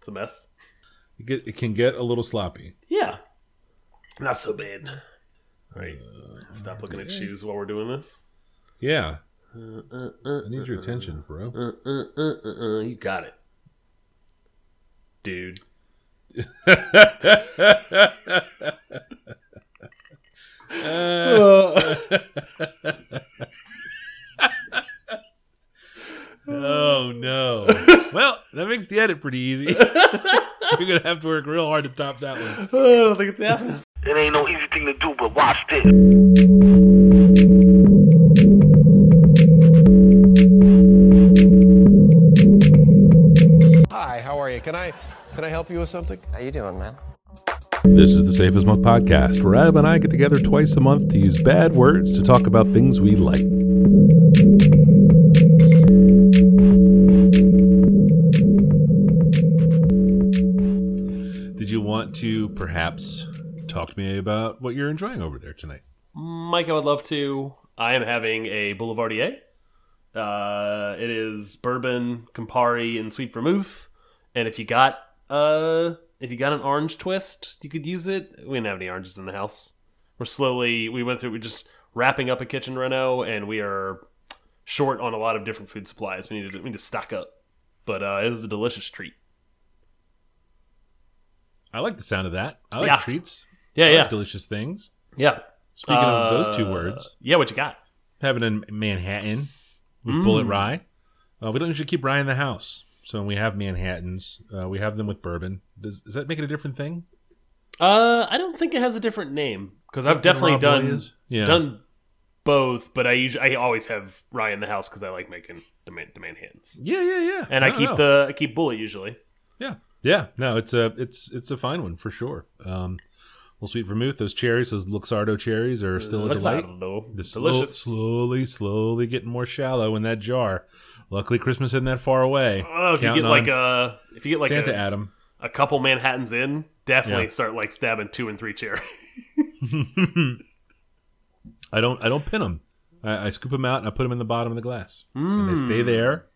It's a mess. It, get, it can get a little sloppy. Yeah. Not so bad. All right. Stop looking at shoes while we're doing this. Yeah, Uh, uh, uh, I need your attention, bro. uh, uh, uh, uh, uh, you got it. Dude. Oh no! Well, that makes the edit pretty easy. You're gonna have to work real hard to top that one. Oh, I don't think it's happening. It ain't no easy thing to do, but watch this. Hi, how are you? Can I can I help you with something? How you doing, man? This is the Safe as Milk podcast, where Adam and I get together twice a month to use bad words to talk about things we like. To perhaps talk to me about what you're enjoying over there tonight? Mike, I would love to. I am having a Boulevardier. Uh, it is bourbon, Campari, and sweet vermouth. And if you got uh, if you got an orange twist, you could use it. We didn't have any oranges in the house. We're slowly we went through. We're just wrapping up a kitchen reno, and we are short on a lot of different food supplies. We need to we need to stock up. But uh, it is a delicious treat. I like the sound of that. I like Yeah. treats. Yeah, I like yeah, delicious things. yeah. Speaking of those two Uh, words, yeah. What you got? having in Manhattan with Mm. Bulleit rye. Uh, we don't usually keep rye in the house, so when we have Manhattans, uh, we have them with bourbon. Does, does that make it a different thing? Uh, I don't think it has a different name because I've definitely done? Yeah. done both, but I usually I always have rye in the house because I like making the, man, the Manhattans, Yeah, yeah, yeah. and I No, keep no. the I keep Bulleit usually. yeah, yeah. No, it's a it's it's a fine one for sure. Um, little sweet vermouth. Those cherries, those Luxardo cherries, are still a delight. Delicious. The slow- slowly, slowly getting more shallow in that jar. Luckily, Christmas isn't that far away. Oh, if you get like a if you get like Santa a, Adam. a couple Manhattans in, definitely Yeah. start like stabbing two and three cherry. I don't I don't pin them. I, I scoop them out and I put them in the bottom of the glass, and they stay there,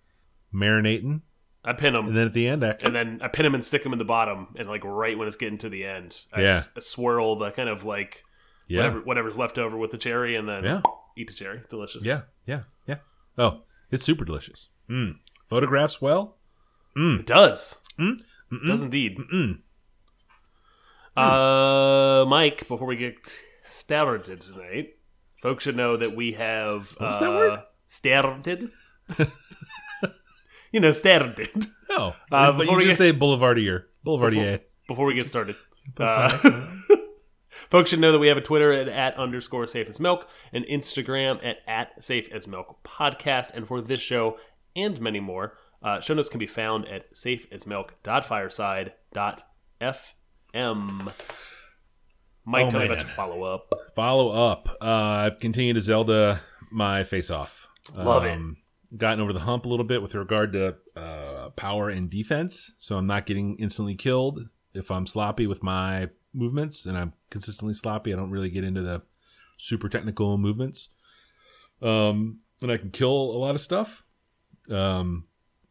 marinating. I pin them. And then at the end, I, and then I pin them and stick them in the bottom, and like right when it's getting to the end, I, Yeah. I swirl the kind of like yeah, whatever whatever's left over with the cherry, and then Yeah. eat the cherry. Delicious. yeah, yeah, yeah. Oh, it's super delicious. Mm. Photographs well. It does. Mm. It does indeed. Mm. Uh, Mike, before we get started tonight, folks should know that we have What's uh, that word? Started. you know, started. No, Uh, but before you we just say Boulevardier, Boulevardier. Before we get started, uh, folks should know that we have a Twitter at, at underscore safe as milk, an Instagram at at safe as milk podcast, and for this show and many more, uh, show notes can be found at safeasmilk.fireside.fm. Mike, Oh, tell me about man. your follow up. Follow up. Uh, I've continued to Zelda my face off. Love it. Gotten over the hump a little bit with regard to uh, power and defense, so I'm not getting instantly killed if I'm sloppy with my movements, and I'm consistently sloppy. I don't really get into the super technical movements, um, and I can kill a lot of stuff um,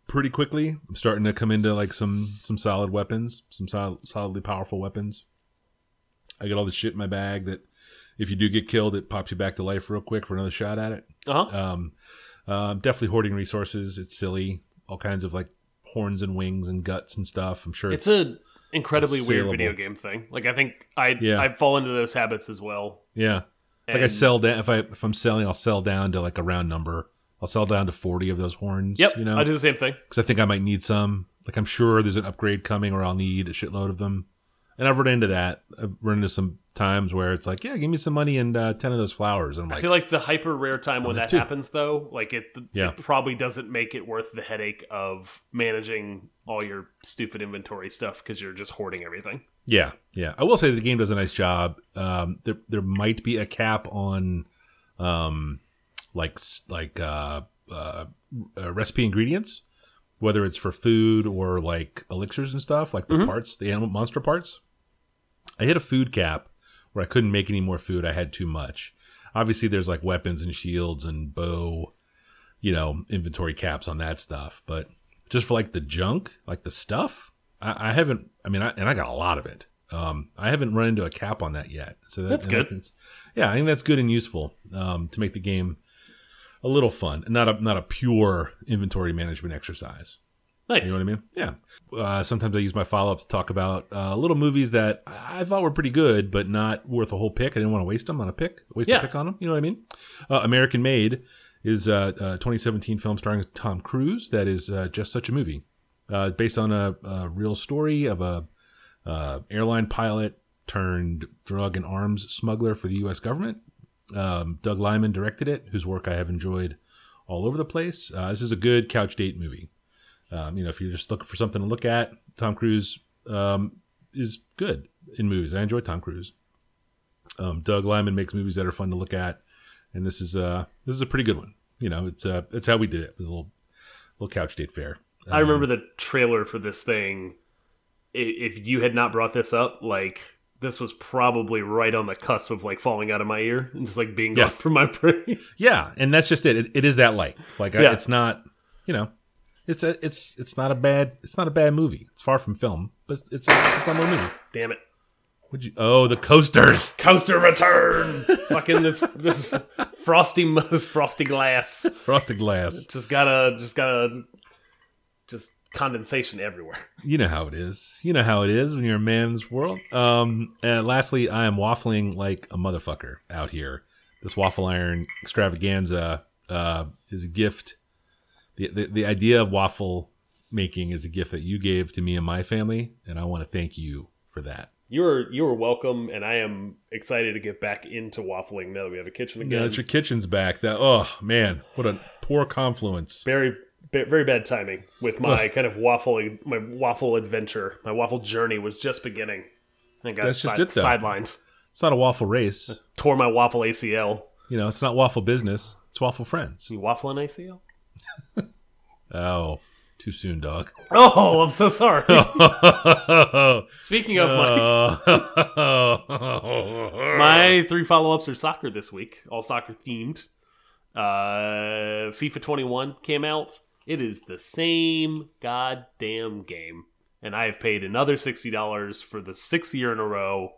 pretty quickly. I'm starting to come into like some some solid weapons, some solid, solidly powerful weapons. I got all the shit in my bag that if you do get killed, it pops you back to life real quick for another shot at it. Uh huh. Um, uh, definitely hoarding resources. It's silly. All kinds of like horns and wings and guts and stuff. I'm sure It's it's, a incredibly weird video game thing. Like I think I Yeah. I fall into those habits as well. yeah. Like I sell down if I if I'm selling, I'll sell down to like a round number. I'll sell down to forty of those horns. Yep, you know, I do the same thing. because I think I might need some. Like I'm sure there's an upgrade coming, or I'll need a shitload of them. And I've run into that. I've run into some times where it's like, yeah, give me some money and uh, ten of those flowers. And I'm I feel like the hyper rare time when that happens, though, like it, Yeah. it probably doesn't make it worth the headache of managing all your stupid inventory stuff because you're just hoarding everything. Yeah, yeah. I will say the game does a nice job. Um, there there might be a cap on, um, like like uh, uh, uh, recipe ingredients, whether it's for food or like elixirs and stuff, like the parts, the animal monster parts. I hit a food cap where I couldn't make any more food. I had too much. Obviously, there's like weapons and shields and bow, you know, inventory caps on that stuff. But just for like the junk, like the stuff, I, I haven't. I mean, I, and I got a lot of it. Um, I haven't run into a cap on that yet. So that, That's good. yeah, I think that's good and useful um, to make the game a little fun, and not a not a pure inventory management exercise. Nice. You know what I mean? Yeah. Uh, sometimes I use my follow ups to talk about uh, little movies that I thought were pretty good, but not worth a whole pick. I didn't want to waste them on a pick, waste Yeah. a pick on them. You know what I mean? Uh, American Made is uh, a 2017 film starring Tom Cruise that is uh, just such a movie, uh, based on a, a real story of a uh, airline pilot turned drug and arms smuggler for the U.S. government. Um, Doug Liman directed it, whose work I have enjoyed all over the place. Uh, this is a good couch date movie. Um, you know, if you're just looking for something to look at, Tom Cruise um, is good in movies. I enjoy Tom Cruise. Um, Doug Liman makes movies that are fun to look at, and this is uh this is a pretty good one. You know, it's uh it's how we did it. It was a little little couch date fair. I remember the trailer for this thing. If you had not brought this up, like this was probably right on the cusp of like falling out of my ear and just like being Yeah. gone from my brain. Yeah, and that's just it. It, it is that light. Like I, it's not, you know, it's a it's it's not a bad it's not a bad movie. It's far from film, but it's it's a, it's a fun little movie. Damn it. Would you? Oh, the coasters. Coaster return. Fucking this this frosty this frosty glass. Frosty glass. Just gotta just gotta just condensation everywhere. You know how it is. You know how it is when you're a man's world. Um, and lastly, I am waffling like a motherfucker out here. This waffle iron extravaganza uh, is a gift. The, the the idea of waffle making is a gift that you gave to me and my family, and I want to thank you for that. You were you were welcome, and I am excited to get back into waffling now that we have a kitchen Now again. that your kitchen's back, that oh man, what a poor confluence. very very bad timing with my kind of waffle my waffle adventure. My waffle journey was just beginning. I got That's just side- it, though. sidelined. It's not a waffle race. Tore my waffle ACL. You know, it's not waffle business. It's waffle friends. You waffle an ACL? Oh, too soon, dog. Oh, I'm so sorry. Speaking of my Uh, my three follow ups are soccer this week, all soccer themed. Uh, FIFA 21 came out. It is the same goddamn game, and I have paid another sixty dollars for the sixth year in a row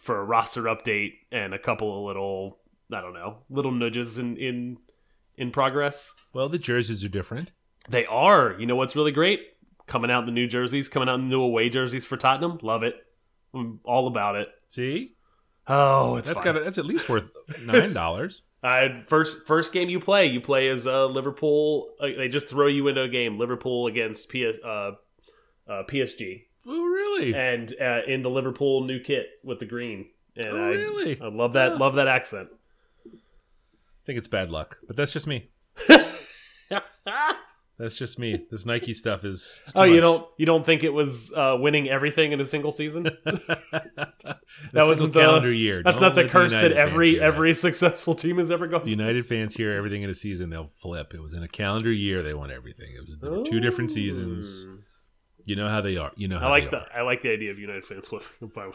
for a roster update and a couple of little, I don't know, little nudges in in in progress. well, the jerseys are different. They are. You know what's really great? Coming out in the new jerseys, coming out in the new away jerseys for Tottenham. Love it. I'm all about it. See, Oh, it's that's got that's at least worth nine dollars. Uh, first first game you play, you play as uh, Liverpool. Uh, they just throw you into a game. Liverpool against P uh, uh, PSG, oh, really? and uh, in the Liverpool new kit with the green. And Oh, I, really? I love that. Yeah. Love that accent. I think it's bad luck, but that's just me. That's just me. This Nike stuff is. oh, you don't you don't think it was uh, winning everything in a single season? that wasn't the- calendar year. That's Don't not the curse that United fans every that. every successful team has ever gone. The United fans hear everything in a season, they'll flip. It was in a calendar year they won everything. It was two different seasons. You know how they are. You know how I like the I like the idea of United fans flipping.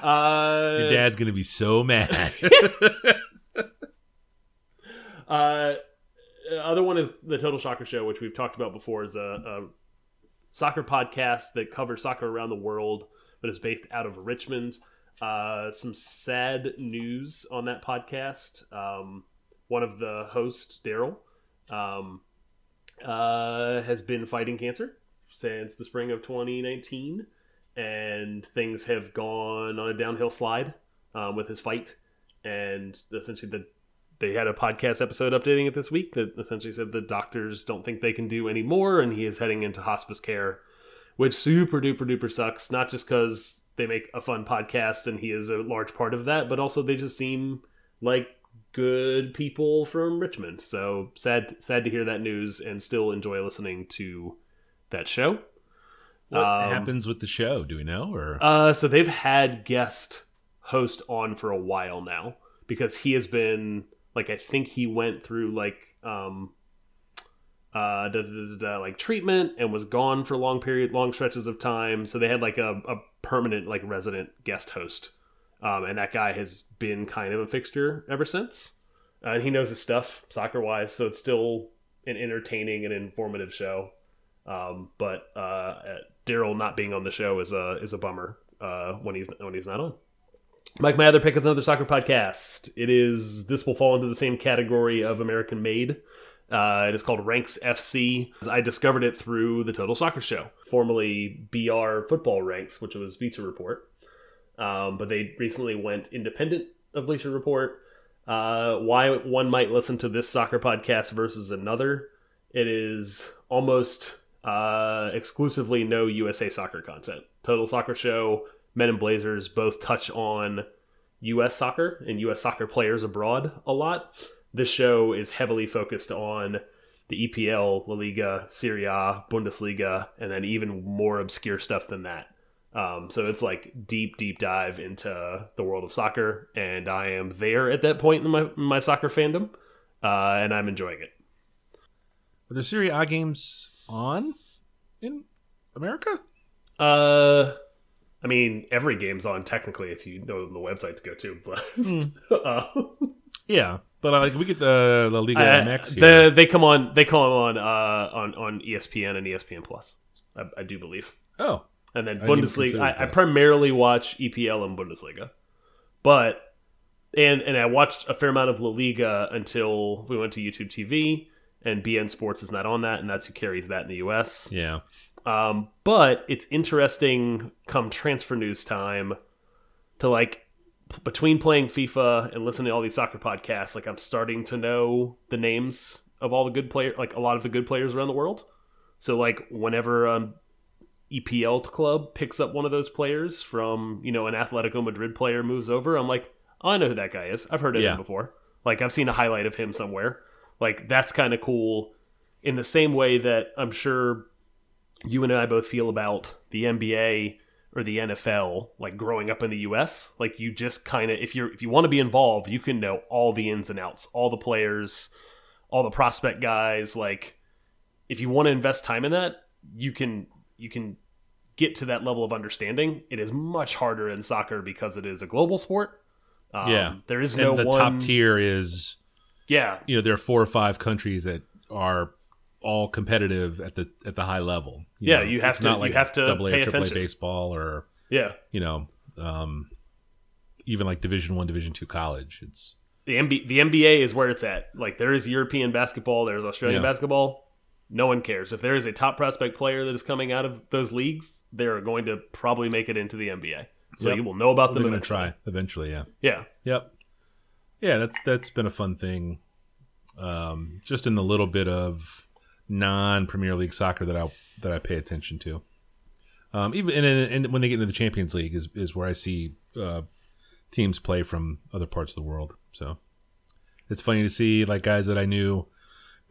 By the way. are. uh, Your dad's gonna be so mad. Uh, other one is the Total Soccer Show, which we've talked about before, is a, a soccer podcast that covers soccer around the world, but is based out of Richmond. Uh, some sad news on that podcast. Um, one of the hosts, Daryl, um, uh, has been fighting cancer since the spring of 2019, and things have gone on a downhill slide um, with his fight. And essentially, the they had a podcast episode updating it this week that essentially said the doctors don't think they can do any more and he is heading into hospice care which super duper duper sucks. Not just because they make a fun podcast and he is a large part of that but also they just seem like good people from richmond. So sad sad to hear that news and still enjoy listening to that show what Um, happens with the show? Do we know? Or uh, so they've had guest host on for a while now because he has been like I think he went through like um uh da, da, da, da, like treatment and was gone for long period long stretches of time. So they had like a, a permanent like resident guest host. Um, and that guy has been kind of a fixture ever since. Uh, and he knows his stuff soccer wise, so it's still an entertaining and informative show. Um, but uh, Daryl not being on the show is a is a bummer uh, when he's when he's not on. Mike, my other pick is another soccer podcast. It is this will fall into the same category of American Made. Uh, it is called Ranks FC. I discovered it through the Total Soccer Show, formerly BR Football Ranks, which was Bleacher Report. Um, but they recently went independent of Bleacher Report. Uh, why one might listen to this soccer podcast versus another? It is almost uh, exclusively no USA soccer content. Total Soccer Show, Men in Blazers both touch on U.S. soccer and U.S. soccer players abroad a lot. This show is heavily focused on the EPL, La Liga, Serie A, Bundesliga, and then even more obscure stuff than that. Um, so it's like deep, deep dive into the world of soccer, and I am there at that point in my my soccer fandom, uh, and I'm enjoying it. Are there Serie A games on in America? Uh, I mean, every game's on technically if you know the website to go to, but uh, Yeah, but uh, like we get the La Liga I- MX here. the, they come on they come on uh, on on ESPN and ESPN Plus. I, I do believe. oh, And then I Bundesliga, I, I primarily watch EPL and Bundesliga, but and and I watched a fair amount of La Liga until we went to YouTube TV, and beIN Sports is not on that, and that's who carries that in the US. yeah. Um, but it's interesting come transfer news time to like between playing FIFA and listening to all these soccer podcasts, like I'm starting to know the names of all the good player, like a lot of the good players around the world. So like whenever um EPL club picks up one of those players from you know an Atletico Madrid player moves over, I'm like, oh, I know who that guy is. I've heard of Yeah. him before. Like I've seen a highlight of him somewhere. Like that's kind of cool. In the same way that I'm sure you and I both feel about the NBA or the NFL, like growing up in the US, like you just kind of if you're if you want to be involved, you can know all the ins and outs, all the players, all the prospect guys, like if you want to invest time in that, you can you can get to that level of understanding. It is much harder in soccer because it is a global sport. Um, Yeah. there is no and the one, top tier is Yeah, you know there are four or five countries that are all competitive at the at the high level. Yeah, know, you have to- Not you like have to double A or triple A baseball or yeah. you know um, even like Division One, Division Two college. It's the MB, the NBA is where it's at. Like there is European basketball, there's Australian Yeah. basketball. No one cares if there is a top prospect player that is coming out of those leagues. They're going to probably make it into the NBA, so Yep. you will know about them. they're going to try eventually. Yeah. Yeah, Yep. Yeah, that's that's been a fun thing. Um, just in the little bit of non Premier League soccer that I that I pay attention to. Um, even and, and when they get into the Champions League is is where I see uh, teams play from other parts of the world. So it's funny to see like guys that I knew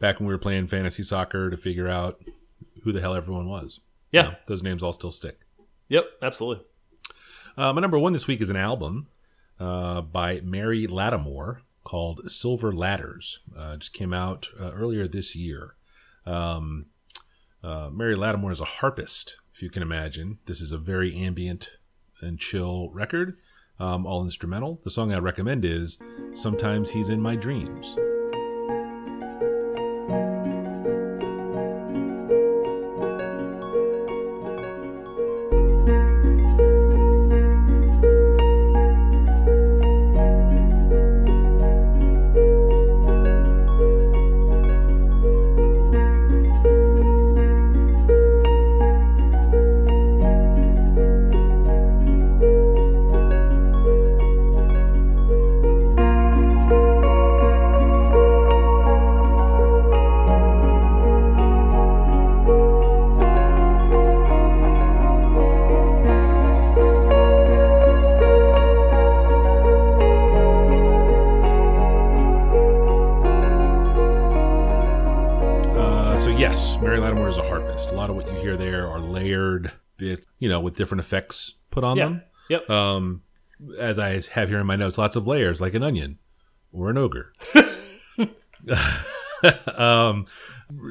back when we were playing fantasy soccer to figure out who the hell everyone was. yeah, You know, those names all still stick. yep, absolutely. Uh, my number one this week is an album uh, by Mary Lattimore called Silver Ladders. Uh, just came out uh, earlier this year. Um, uh, Mary Lattimore is a harpist, if you can imagine. This is a very ambient and chill record, um, all instrumental. The song I recommend is Sometimes He's in My Dreams. With different effects put on Yeah. them. Yep. Um, as I have here in my notes, lots of layers, like an onion or an ogre. um,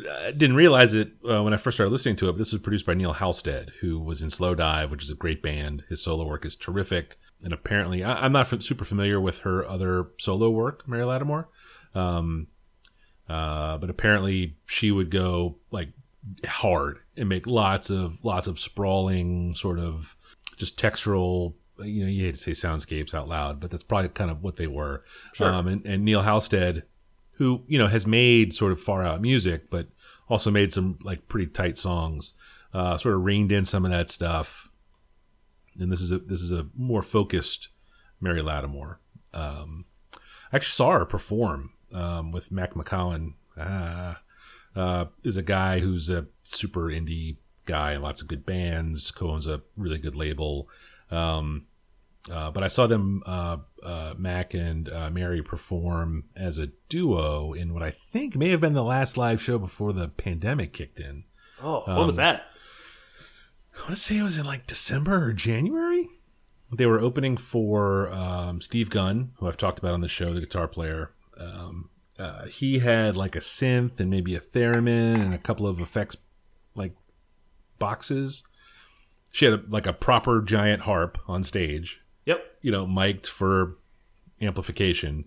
I didn't realize it uh, when I first started listening to it. But this was produced by Neil Halstead, who was in Slowdive, which is a great band. His solo work is terrific, and apparently, I, I'm not f- super familiar with her other solo work, Mary Lattimore. Um, uh, but apparently, she would go like hard and make lots of lots of sprawling sort of just textural you know you hate to say soundscapes out loud but that's probably kind of what they were Sure. um, and, and neil halstead who you know has made sort of far out music but also made some like pretty tight songs uh, sort of reined in some of that stuff and this is a this is a more focused mary lattimore um, I actually saw her perform um, with Mac McCaughan. Ah, uh, is a guy who's a super indie guy and lots of good bands. Co-owns a really good label. Um, uh, but I saw them, uh, uh, Mac and uh, Mary, perform as a duo in what I think may have been the last live show before the pandemic kicked in. Oh, what was Um, that? I want to say it was in like December or January. They were opening for um, Steve Gunn, who I've talked about on the show, the guitar player. Um, uh, he had like a synth and maybe a theremin and a couple of effects like boxes. She had a, like a proper giant harp on stage, Yep. you know, mic'd for amplification.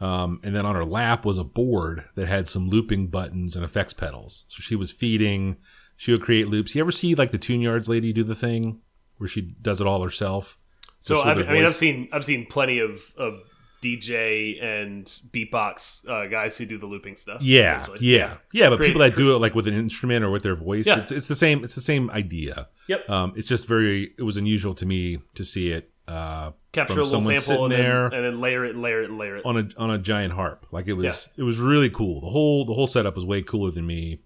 Um, and then on her lap was a board that had some looping buttons and effects pedals. So she was feeding. She would create loops. You ever see like the Tune Yards lady do the thing where she does it all herself? So I've, I mean, I've seen I've seen plenty of of DJ and beatbox uh, guys who do the looping stuff. Yeah, essentially. yeah, yeah. But people that do it like with an instrument or with their voice, Yeah. it's it's the same. It's the same idea. Yep. Um, it's just very. It was unusual to me to see it uh, Capture a little sample and sitting then, and then layer it and layer it and layer it. on a on a giant harp. Like it was. Yeah. It was really cool. The whole the whole setup was way cooler than me.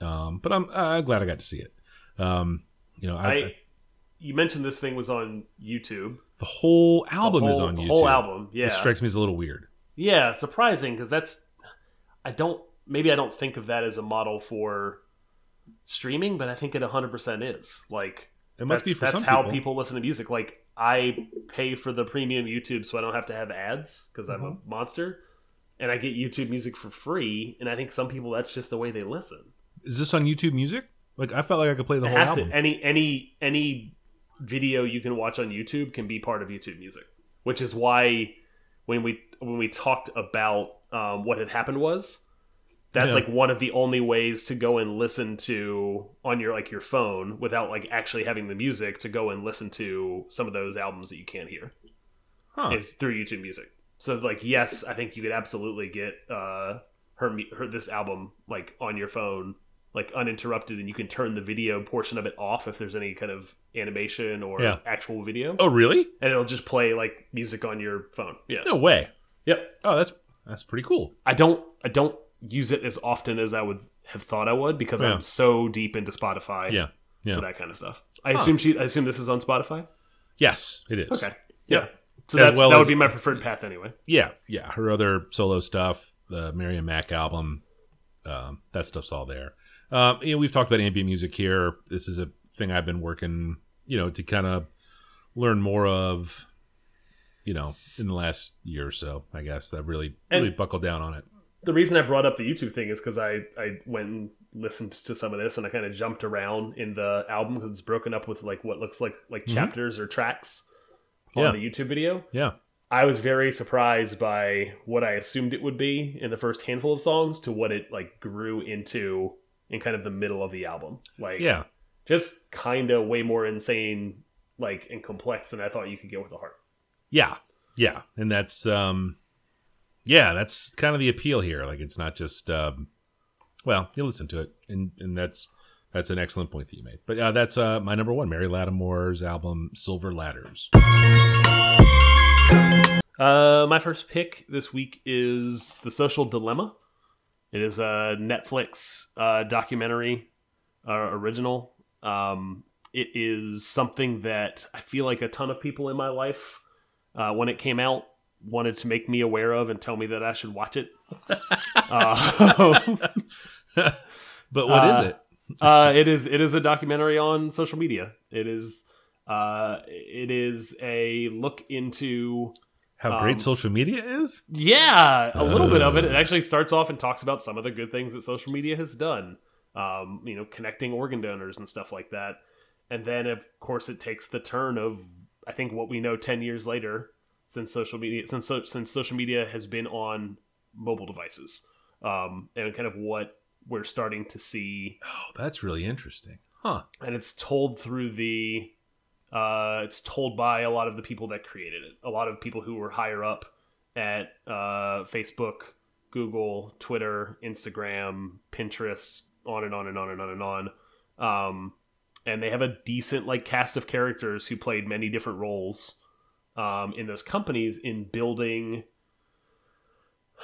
Um, but I'm I'm glad I got to see it. Um, you know, I, I, you mentioned this thing was on YouTube. the whole The album is whole- on the YouTube. Whole album, yeah, which strikes me as a little weird. yeah, surprising because that's I don't maybe I don't think of that as a model for streaming, but I think it 100 percent is like It must be for that's how people. people listen to music. Like I pay for the premium YouTube so I don't have to have ads because I'm Mm-hmm. a monster, and I get YouTube Music for free. And I think some people that's just the way they listen. Is this on YouTube Music? Like I felt like I could play the it whole has album. to any any any video you can watch on YouTube can be part of YouTube Music, which is why when we when we talked about um, what had happened was that's Yeah. like one of the only ways to go and listen to on your like your phone without like actually having the music to go and listen to some of those albums that you can't hear Huh. is through YouTube Music. So like yes, I think you could absolutely get uh her, her this album like on your phone like uninterrupted and you can turn the video portion of it off if there's any kind of animation or Yeah. actual video Oh, really? and it'll just play like music on your phone. Yeah. No way. Yep. Oh, that's that's pretty cool. I don't I don't use it as often as I would have thought I would because Yeah. I'm so deep into Spotify Yeah. Yeah. for that kind of stuff. I assume she I assume this is on Spotify? Yes, it is. Okay. Yeah. So As that's well that as- would be my preferred path anyway. Yeah, yeah. Her other solo stuff, the Miriam Mack album, um, that stuff's all there. Um, you know, we've talked about ambient music here. This is a thing I've been working, you know, to kind of learn more of, you know, in the last year or so. I guess I've really, really And- buckled down on it. the reason I brought up the YouTube thing is because I, I went and listened to some of this and I kind of jumped around in the album because it's broken up with like what looks like like chapters or tracks on Yeah. the YouTube video. Yeah, I was very surprised by what I assumed it would be in the first handful of songs to what it like grew into in kind of the middle of the album. Like yeah, just kind of way more insane like and complex than I thought you could get with a harp. yeah, yeah. And that's, um, yeah, that's kind of the appeal here. Like, it's not just, um, well, you listen to it, and and that's that's an excellent point that you made. But uh, that's uh, my number one, Mary Lattimore's album Silver Ladders. Uh, my first pick this week is The Social Dilemma. It is a Netflix uh, documentary uh, original. Um, it is something that I feel like a ton of people in my life, uh, when it came out, wanted to make me aware of and tell me that I should watch it. uh, But what is Uh, it? uh, it is it is a documentary on social media. It is uh, it is a look into How great um, social media is? Yeah, a little bit of it. It actually starts off and talks about some of the good things that social media has done. Um, you know, connecting organ donors and stuff like that. And then, of course, it takes the turn of I think what we know ten years later, since social media since so, since social media has been on mobile devices, um, and kind of what we're starting to see Oh, that's really interesting. Huh. and it's told through the uh, it's told by a lot of the people that created it. A lot of people who were higher up at uh, facebook google twitter instagram pinterest on and on and on and on and on. Um, and they have a decent like cast of characters who played many different roles um, in those companies in building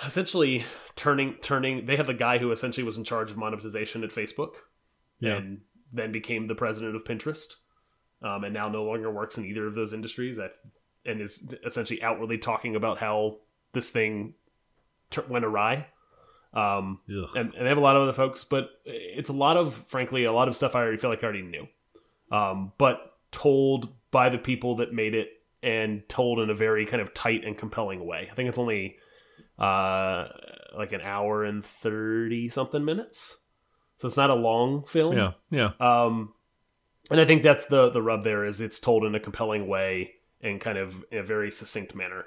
essentially turning turning they have a guy who essentially was in charge of monetization at facebook Yeah. and then became the president of Pinterest, um, and now no longer works in either of those industries. That and is essentially outwardly talking about how this thing went awry. Um, and, and they have a lot of other folks, but it's a lot of, frankly, a lot of stuff I already feel like I already knew, um, but told by the people that made it and told in a very kind of tight and compelling way. I think it's only uh, like an hour and thirty something minutes, so it's not a long film. yeah. Yeah. Um, and I think that's the the rub there is it's told in a compelling way and kind of in a very succinct manner.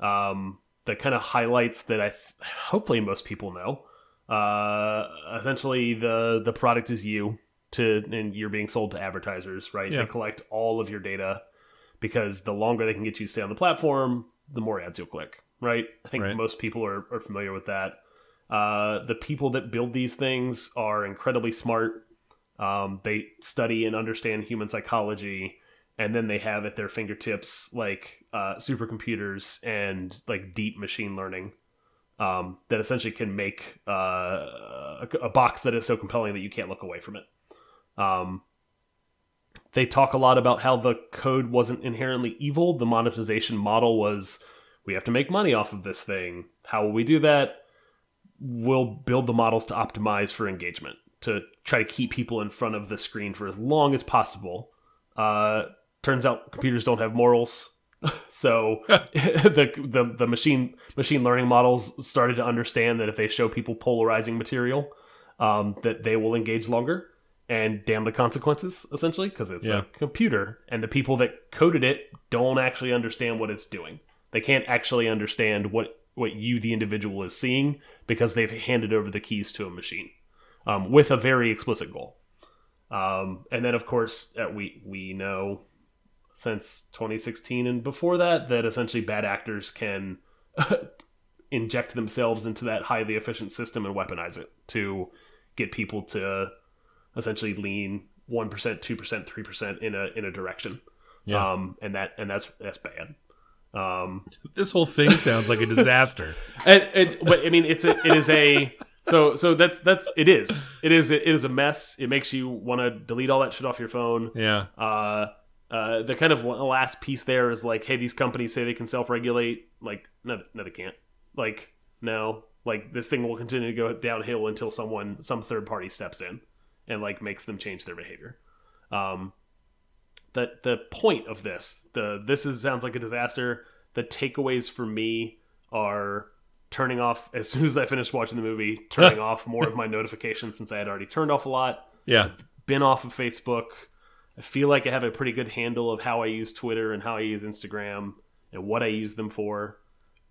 Um, that kind of highlights that I th hopefully most people know. Uh, essentially, the the product is you to and you're being sold to advertisers, right? Yeah. They collect all of your data because the longer they can get you to stay on the platform, the more ads you'll click, right? I think Right. most people are, are familiar with that. Uh, the people that build these things are incredibly smart. Um, they study and understand human psychology, and then they have at their fingertips like uh, supercomputers and like deep machine learning um, that essentially can make uh, a, a box that is so compelling that you can't look away from it. Um, they talk a lot about how the code wasn't inherently evil. The monetization model was we have to make money off of this thing. How will we do that? We'll build the models to optimize for engagement, to try to keep people in front of the screen for as long as possible. Uh, turns out computers don't have morals. so the, the the machine machine learning models started to understand that if they show people polarizing material, um, that they will engage longer and damn the consequences essentially because it's Yeah. a computer and the people that coded it don't actually understand what it's doing. They can't actually understand what what you the individual is seeing because they've handed over the keys to a machine um, with a very explicit goal. Um, and then of course uh, we we know since 2016 and before that that essentially bad actors can inject themselves into that highly efficient system and weaponize it to get people to essentially lean 1%, 2%, 3% in a in a direction. Yeah. Um and that and that's that's bad. Um This whole thing sounds like a disaster. and, and but I mean, it's a, it is a so so that's that's it is it is it is a mess. It makes you want to delete all that shit off your phone. Yeah. Uh, uh, the kind of last piece there is like, hey, these companies say they can self regulate. Like, no, no, they can't. Like, no, like this thing will continue to go downhill until someone, some third party steps in and like makes them change their behavior. Um, that the point of this, the this is sounds like a disaster. The takeaways for me are turning off as soon as I finished watching the movie, turning off more of my notifications since I had already turned off a lot Yeah. been off of Facebook. I feel like I have a pretty good handle of how I use Twitter and how I use Instagram and what I use them for.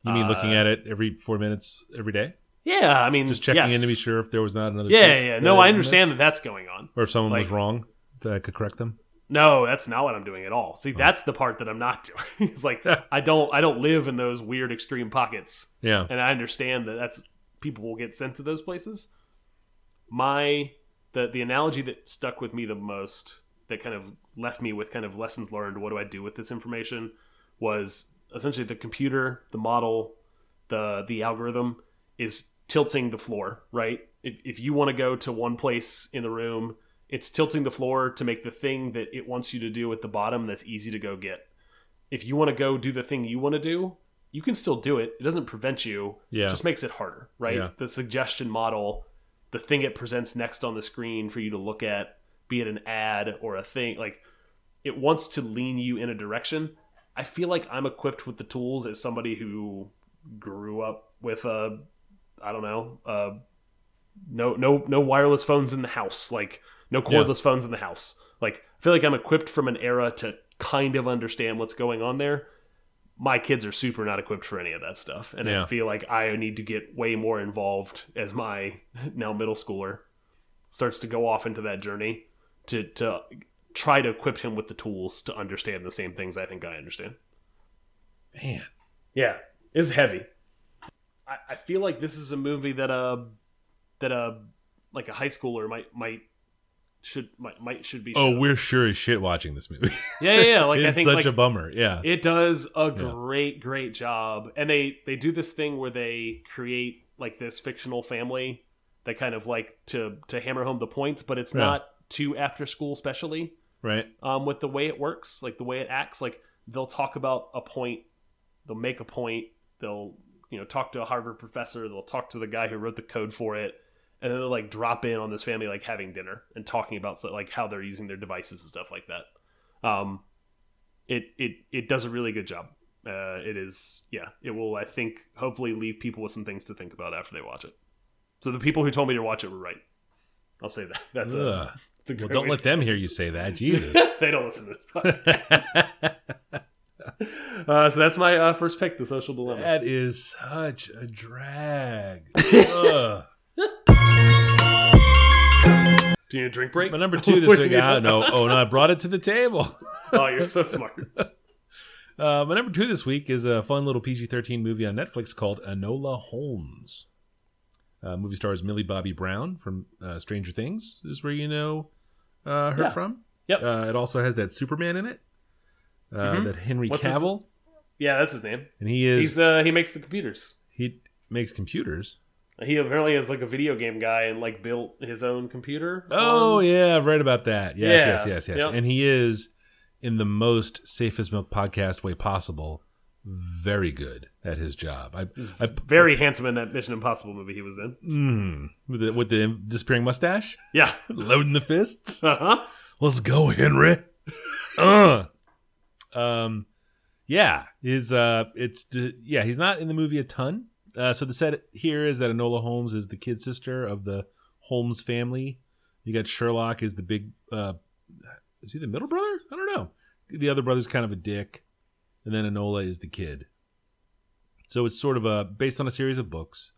You mean looking Uh, at it every four minutes every day? Yeah, I mean, Just checking yes. in to be sure if there was not another. Yeah, yeah, yeah. No, I understand that that's going on. Or if someone was wrong, that I could correct them. No, that's not what I'm doing at all. See, that's the part that I'm not doing. it's like I don't, I don't live in those weird extreme pockets. Yeah. and I understand that that's people will get sent to those places. My the the analogy that stuck with me the most, that kind of left me with kind of lessons learned. What do I do with this information? Was essentially the computer, the model, the the algorithm is tilting the floor. Right. If if you want to go to one place in the room, it's tilting the floor to make the thing that it wants you to do at the bottom that's easy to go get. If you want to go do the thing you want to do, you can still do it. It doesn't prevent you. Yeah. It just makes it harder, right? Yeah. The suggestion model, the thing it presents next on the screen for you to look at, be it an ad or a thing, like it wants to lean you in a direction. I feel like I'm equipped with the tools as somebody who grew up with a, I don't know, uh, no no no wireless phones in the house, like no cordless phones in the house. Like I feel like I'm equipped from an era to kind of understand what's going on there my kids are super not equipped for any of that stuff, and Yeah. I feel like I need to get way more involved as my now middle schooler starts to go off into that journey to to try to equip him with the tools to understand the same things I think I understand. Man, Yeah, it's heavy. I, I feel like this is a movie that uh that uh like a high schooler might might should might, might should be. oh, shown. we're sure as shit watching this movie. yeah yeah, yeah. like it's I think such like, a bummer. Yeah, it does a great great job, and they they do this thing where they create like this fictional family that kind of like to to hammer home the points, but it's Yeah. not too after school, especially right. um, with the way it works, like the way it acts. Like they'll talk about a point, they'll make a point, they'll you know talk to a Harvard professor, they'll talk to the guy who wrote the code for it, and then they'll like drop in on this family like having dinner and talking about like how they're using their devices and stuff like that. Um, it it it does a really good job. Uh, it is yeah. It will I think hopefully leave people with some things to think about after they watch it. So the people who told me to watch it were right. I'll say that. That's a, Ugh. that's a Well, don't let them hear you say that. Jesus. they don't listen to this. podcast. uh, so that's my uh, first pick, The Social Dilemma. that is such a drag. Do you need a drink break? My number two this week. Ah, no, oh no, I brought it to the table. oh, you're so smart. Uh, my number two this week is a fun little PG-13 movie on Netflix called Enola Holmes. Uh, movie stars Millie Bobby Brown from uh, Stranger Things. Is where you know uh, her Yeah. from. Yep. Uh, it also has that Superman in it. Uh, Mhm. That Henry What's his- Cavill, Yeah, that's his name. and he is He's uh, he makes the computers. he makes computers. He apparently is like a video game guy and like built his own computer. Oh Um, yeah, I've read about that. Yes, Yeah. yes, yes, yes. Yep. And he is in the most safest milk podcast way possible. Very good at his job. I, I very handsome in that Mission Impossible movie he was in. mm, with the with the disappearing mustache, Yeah. loading the fists. Uh huh. Let's go, Henry. uh. Um, yeah, his uh, it's yeah, he's not in the movie a ton. Uh, so the set here is that Enola Holmes is the kid sister of the Holmes family. You got Sherlock is the big. Uh, is he the middle brother? I don't know. The other brother's kind of a dick, and then Enola is the kid. So it's sort of a based on a series of books.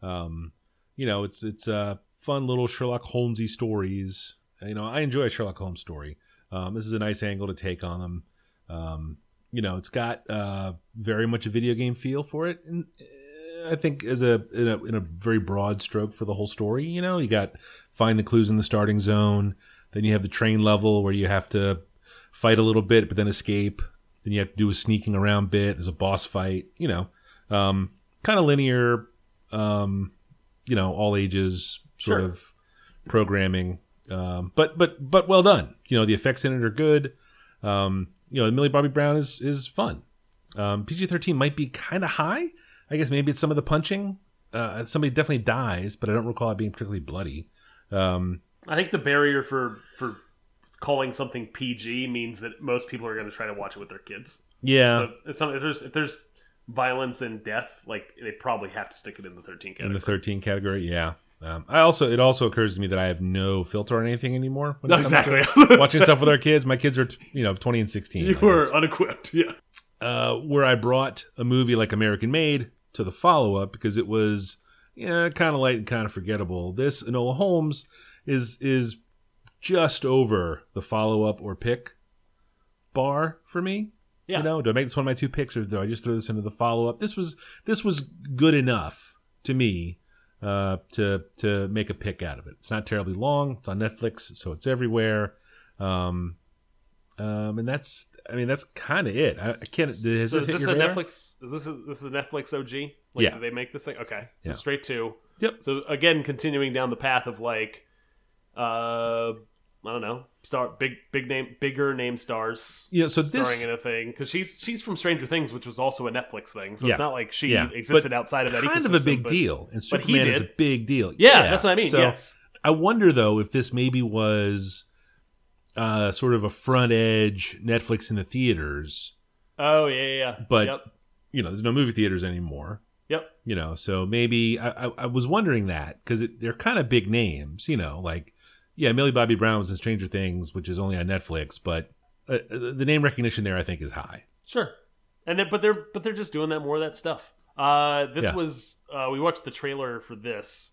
Um, you know, it's it's uh, fun little Sherlock Holmesy stories. You know, I enjoy a Sherlock Holmes story. Um, this is a nice angle to take on them. Um, you know, it's got uh, very much a video game feel for it, uh, I think as a in, a in a very broad stroke for the whole story. You know, you got find the clues in the starting zone, then you have the train level where you have to fight a little bit, but then escape. Then you have to do a sneaking around bit. There's a boss fight. You know, um, kind of linear. Um, you know, all ages sort Sure. of programming. Um, but but but well done. You know, the effects in it are good. Um, you know, Millie Bobby Brown is is fun. Um, PG thirteen might be kind of high. I guess maybe it's some of the punching. Uh, somebody definitely dies, but I don't recall it being particularly bloody. Um, I think the barrier for for calling something PG means that most people are going to try to watch it with their kids. yeah, So if, there's if there's violence and death, like they probably have to stick it in the 13 in category. the thirteen category, yeah. Um, I also it also occurs to me that I have no filter on anything anymore. When to exactly. watching stuff with our kids. My kids are you know twenty and sixteen. You Like, were unequipped. Yeah. uh, where I brought a movie like American Made to the follow up because it was yeah kind of light and kind of forgettable. This Enola Holmes is is just over the follow up or pick bar for me. Yeah. You know, do I make this one of my two picks or do I just throw this into the follow up? This was this was good enough to me uh, to to make a pick out of it. It's not terribly long. It's on Netflix, so it's everywhere. Um, um, and that's I mean that's kind of it. I, I can't. Has so this is this a radar? Netflix? Is this a, this is a Netflix OG? Like, Yeah. Did they make this thing? Okay. So Yeah. straight to. Yep. So again, continuing down the path of like, uh, I don't know, star big big name bigger name stars. Yeah, so starring this in a thing because she's she's from Stranger Things, which was also a Netflix thing. So it's not like she Yeah. existed But outside of that. kind of a big but- deal, and but he Superman is a big deal. Yeah, that's what I mean. So yes. I wonder though if this maybe was uh, sort of a front edge Netflix in the theaters, Oh yeah, yeah, yeah. but yep, you know, there's no movie theaters anymore. yep. You know, so maybe I, I, I was wondering that because they're kind of big names. You know, like yeah, Millie Bobby Brown was in Stranger Things, which is only on Netflix, but uh, the name recognition there I think is high. Sure. and then but they're but they're just doing that more of that stuff. Uh, this Yeah. was uh, we watched the trailer for this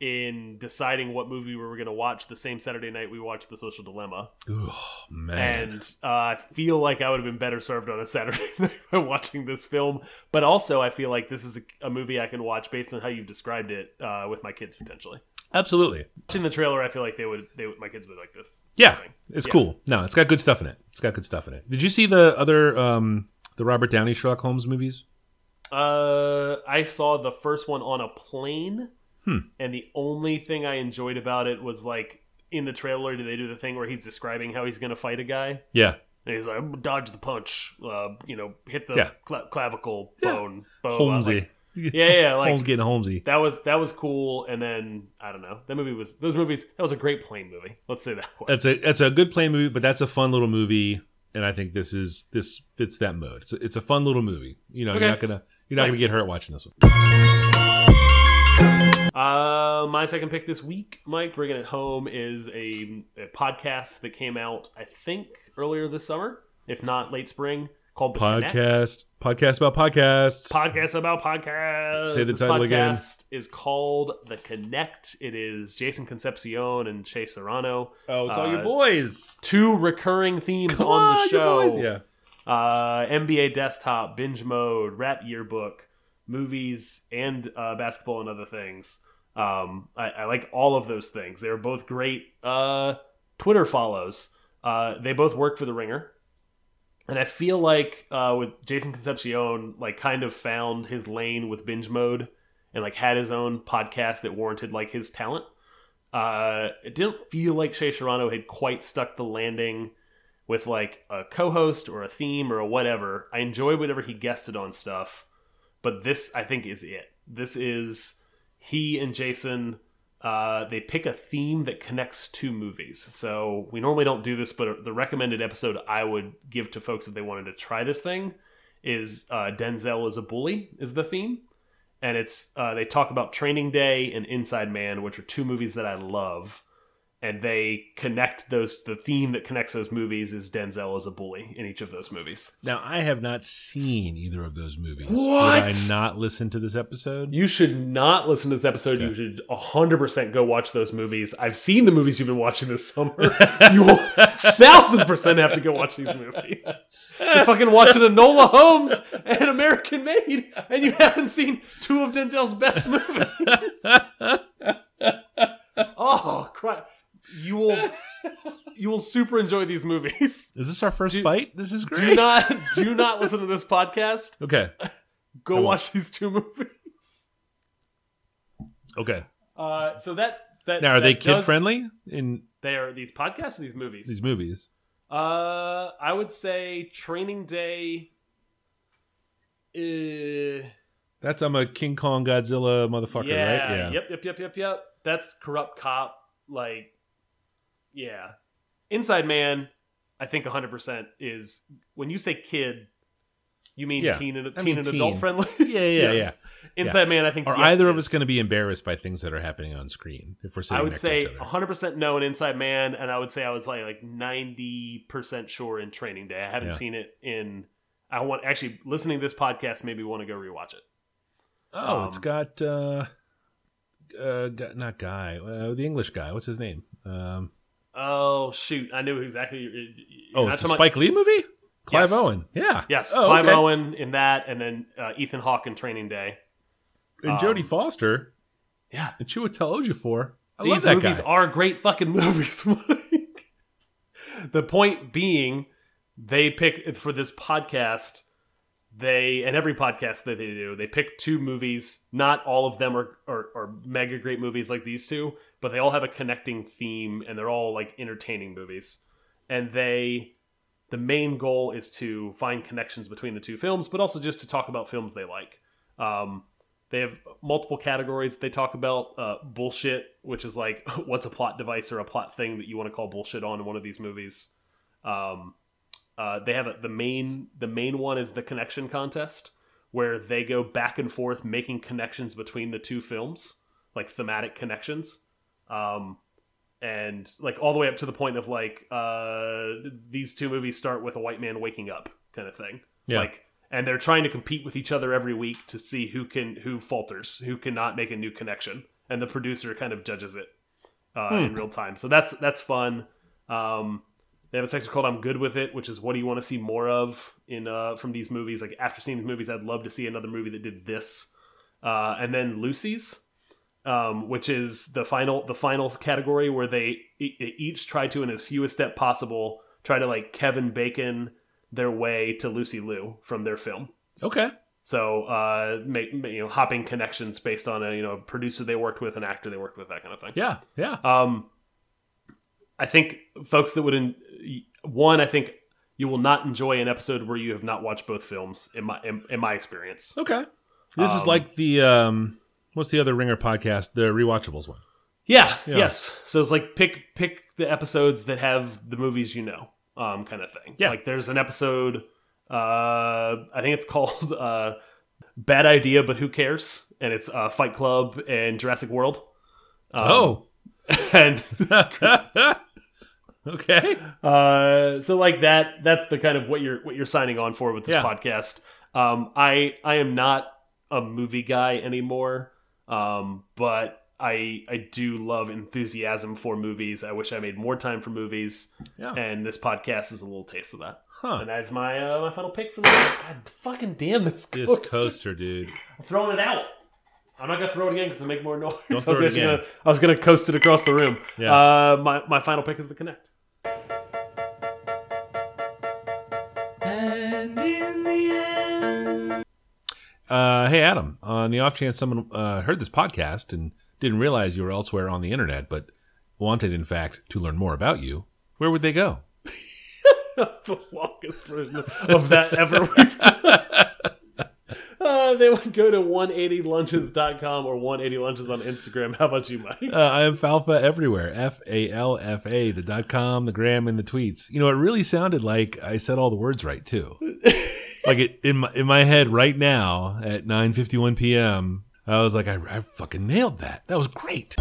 in deciding what movie we were going to watch the same Saturday night we watched The Social Dilemma, Oh man. and uh, I feel like I would have been better served on a Saturday night by watching this film. But also, I feel like this is a, a movie I can watch based on how you've described it uh, with my kids potentially. Absolutely. Watching the trailer, I feel like they would they would, my kids would like this. Yeah, thing. it's Yeah. cool. No, it's got good stuff in it. It's got good stuff in it. Did you see the other um the Robert Downey Sherlock Holmes movies? Uh, I saw the first one on a plane, Hmm. and the only thing I enjoyed about it was like in the trailer, do they do the thing where he's describing how he's going to fight a guy? Yeah. And he's like, dodge the punch, uh, you know, hit the Yeah. cla- clavicle Yeah. bone. bone. Holmesy. Like, yeah, yeah, like Holmes getting Holmesy. that was that was cool. And then I don't know, that movie was those movies. That was a great plane movie. Let's say that. Way. That's a that's a good plane movie, but that's a fun little movie, and I think this is this fits that mode. It's a, it's a fun little movie. You know, Okay. you're not gonna you're not Nice. gonna get hurt watching this one. Uh, my second pick this week, Mike, bringing it home, is a, a podcast that came out, I think, earlier this summer, if not late spring, called The Connect. Podcast podcast about podcasts. Podcast about podcasts. Say the This title again. podcast is called The Connect. It is Jason Concepcion and Shea Serrano. oh, it's all your Uh, boys. Two recurring themes on the on, your show. boys. Yeah. uh, NBA Desktop, Binge Mode, Rap Yearbook, movies, and uh, basketball and other things. Um, I, I like all of those things. They're both great uh, Twitter follows. Uh, they both work for The Ringer. And I feel like uh, with Jason Concepcion, like kind of found his lane with binge mode and like had his own podcast that warranted like his talent. Uh, it didn't feel like Shea Serrano had quite stuck the landing with like a co-host or a theme or a whatever. I enjoy whatever he guested on stuff, but this I think is it. This is he and Jason. Uh, they pick a theme that connects two movies. So we normally don't do this, but the recommended episode I would give to folks if they wanted to try this thing is uh, Denzel is a bully is the theme, and it's uh, they talk about Training Day and Inside Man, which are two movies that I love and they connect those the theme that connects those movies is Denzel as a bully in each of those movies. Now I have not seen either of those movies. What? Would I not listen to this episode? You should not listen to this episode. You should 100% go watch those movies. I've seen the movies you've been watching this summer. you will thousand percent have to go watch these movies. You're fucking watching Enola Holmes and American Made, and you haven't seen two of Denzel's best movies. oh, crap. You will you will super enjoy these movies. Is this our first Do- fight? This is great. Do not do not listen to this podcast. okay. Go watch these two movies. Okay. Uh, so that that Now are they kid does- friendly in They are these podcasts or these movies. these movies? Uh, I would say Training Day. Uh, That's I'm a King Kong Godzilla motherfucker, yeah, right? Yeah. Yep. Yep. Yep. Yep. Yep. That's corrupt cop. Like, yeah. Inside Man, I think 100 percent is when you say kid, you mean Yeah. teen and I teen mean and teen. adult friendly. Yeah, yeah, Yes. Inside Man, I think. Are yes, either of us going to be embarrassed by things that are happening on screen if we're sitting I would say to each other? 100% no in Inside Man, and I would say I was probably like 90% sure in Training Day. I haven't Yeah. seen it in. I want actually listening to this podcast made me want to go rewatch it. Oh, it's got uh, uh, not guy, uh, the English guy. What's his name? Um, Oh shoot, I knew exactly. you're- you're oh, it's a Spike Lee movie. Clive Yes. Owen. Yeah. Yes, Oh, Clive okay. Owen in that, and then uh, Ethan Hawke in Training Day. and Jodie Um, Foster Yeah, and Chiwetel Ejiofor. I love these that movies guy. are great fucking movies. The point being, they pick for this podcast. They and every podcast that they do, they pick two movies. Not all of them are, are are mega great movies like these two, but they all have a connecting theme and they're all like entertaining movies. And they, the main goal is to find connections between the two films, but also just to talk about films they like. Um, they have multiple categories. They talk about uh, bullshit, which is like what's a plot device or a plot thing that you want to call bullshit on in one of these movies. Um, uh, they have a, the main the main one is the connection contest, where they go back and forth making connections between the two films, like thematic connections, um, and like all the way up to the point of like uh, these two movies start with a white man waking up kind of thing. Yeah. Like and they're trying to compete with each other every week to see who can who falters, who cannot make a new connection, and the producer kind of judges it uh, in real time. So that's that's fun. Um, they have a section called "I'm Good with It," which is what do you want to see more of in uh, from these movies. Like after seeing these movies, I'd love to see another movie that did this. Uh, and then Lucy's, um, which is the final the final category where they e- each try to, in as few a step possible, try to like Kevin Bacon their way to Lucy Liu from their film. Okay. So, uh, make you know, hopping connections based on a you know producer they worked with, an actor they worked with, that kind of thing. Yeah. Yeah. Um, I think folks that would in, one, I think you will not enjoy an episode where you have not watched both films. In my in, in my experience, Okay. This is Um, like the um what's the other Ringer podcast, the rewatchables one. yeah, Yeah. yes. So it's like pick pick the episodes that have the movies you know, um, kind of thing. Yeah. like there's an episode. Uh, I think it's called uh, "Bad Idea," but who cares? And it's uh, Fight Club and Jurassic World. Um, oh. and okay. Uh, so like that, that's the kind of what you're what you're signing on for with this Yeah. podcast. Um, I I am not a movie guy anymore, um, but I I do love enthusiasm for movies. I wish I made more time for movies, Yeah. and this podcast is a little taste of that. Huh. And that's my uh, my final pick for the God fucking damn this This coaster. coaster, dude. I'm throwing it out. I'm not gonna throw it again because it make more noise. Don't I was throw it again. Gonna, I was gonna coast it across the room. Yeah. Uh, my my final pick is the Connect. Uh, hey, Adam. On the off chance someone uh, heard this podcast and didn't realize you were elsewhere on the internet, but wanted, in fact, to learn more about you, where would they go? That's the longest version of that ever we've done. Uh, they would go to 180lunches.com or 180lunches on Instagram. How about you, Mike? Uh, I am Falfa everywhere. F A L F A, the dot com, the gram, and the tweets. You know, it really sounded like I said all the words right too. like it, in my in my head right now at 9:51 p.m. I was like, I, I fucking nailed that. That was great.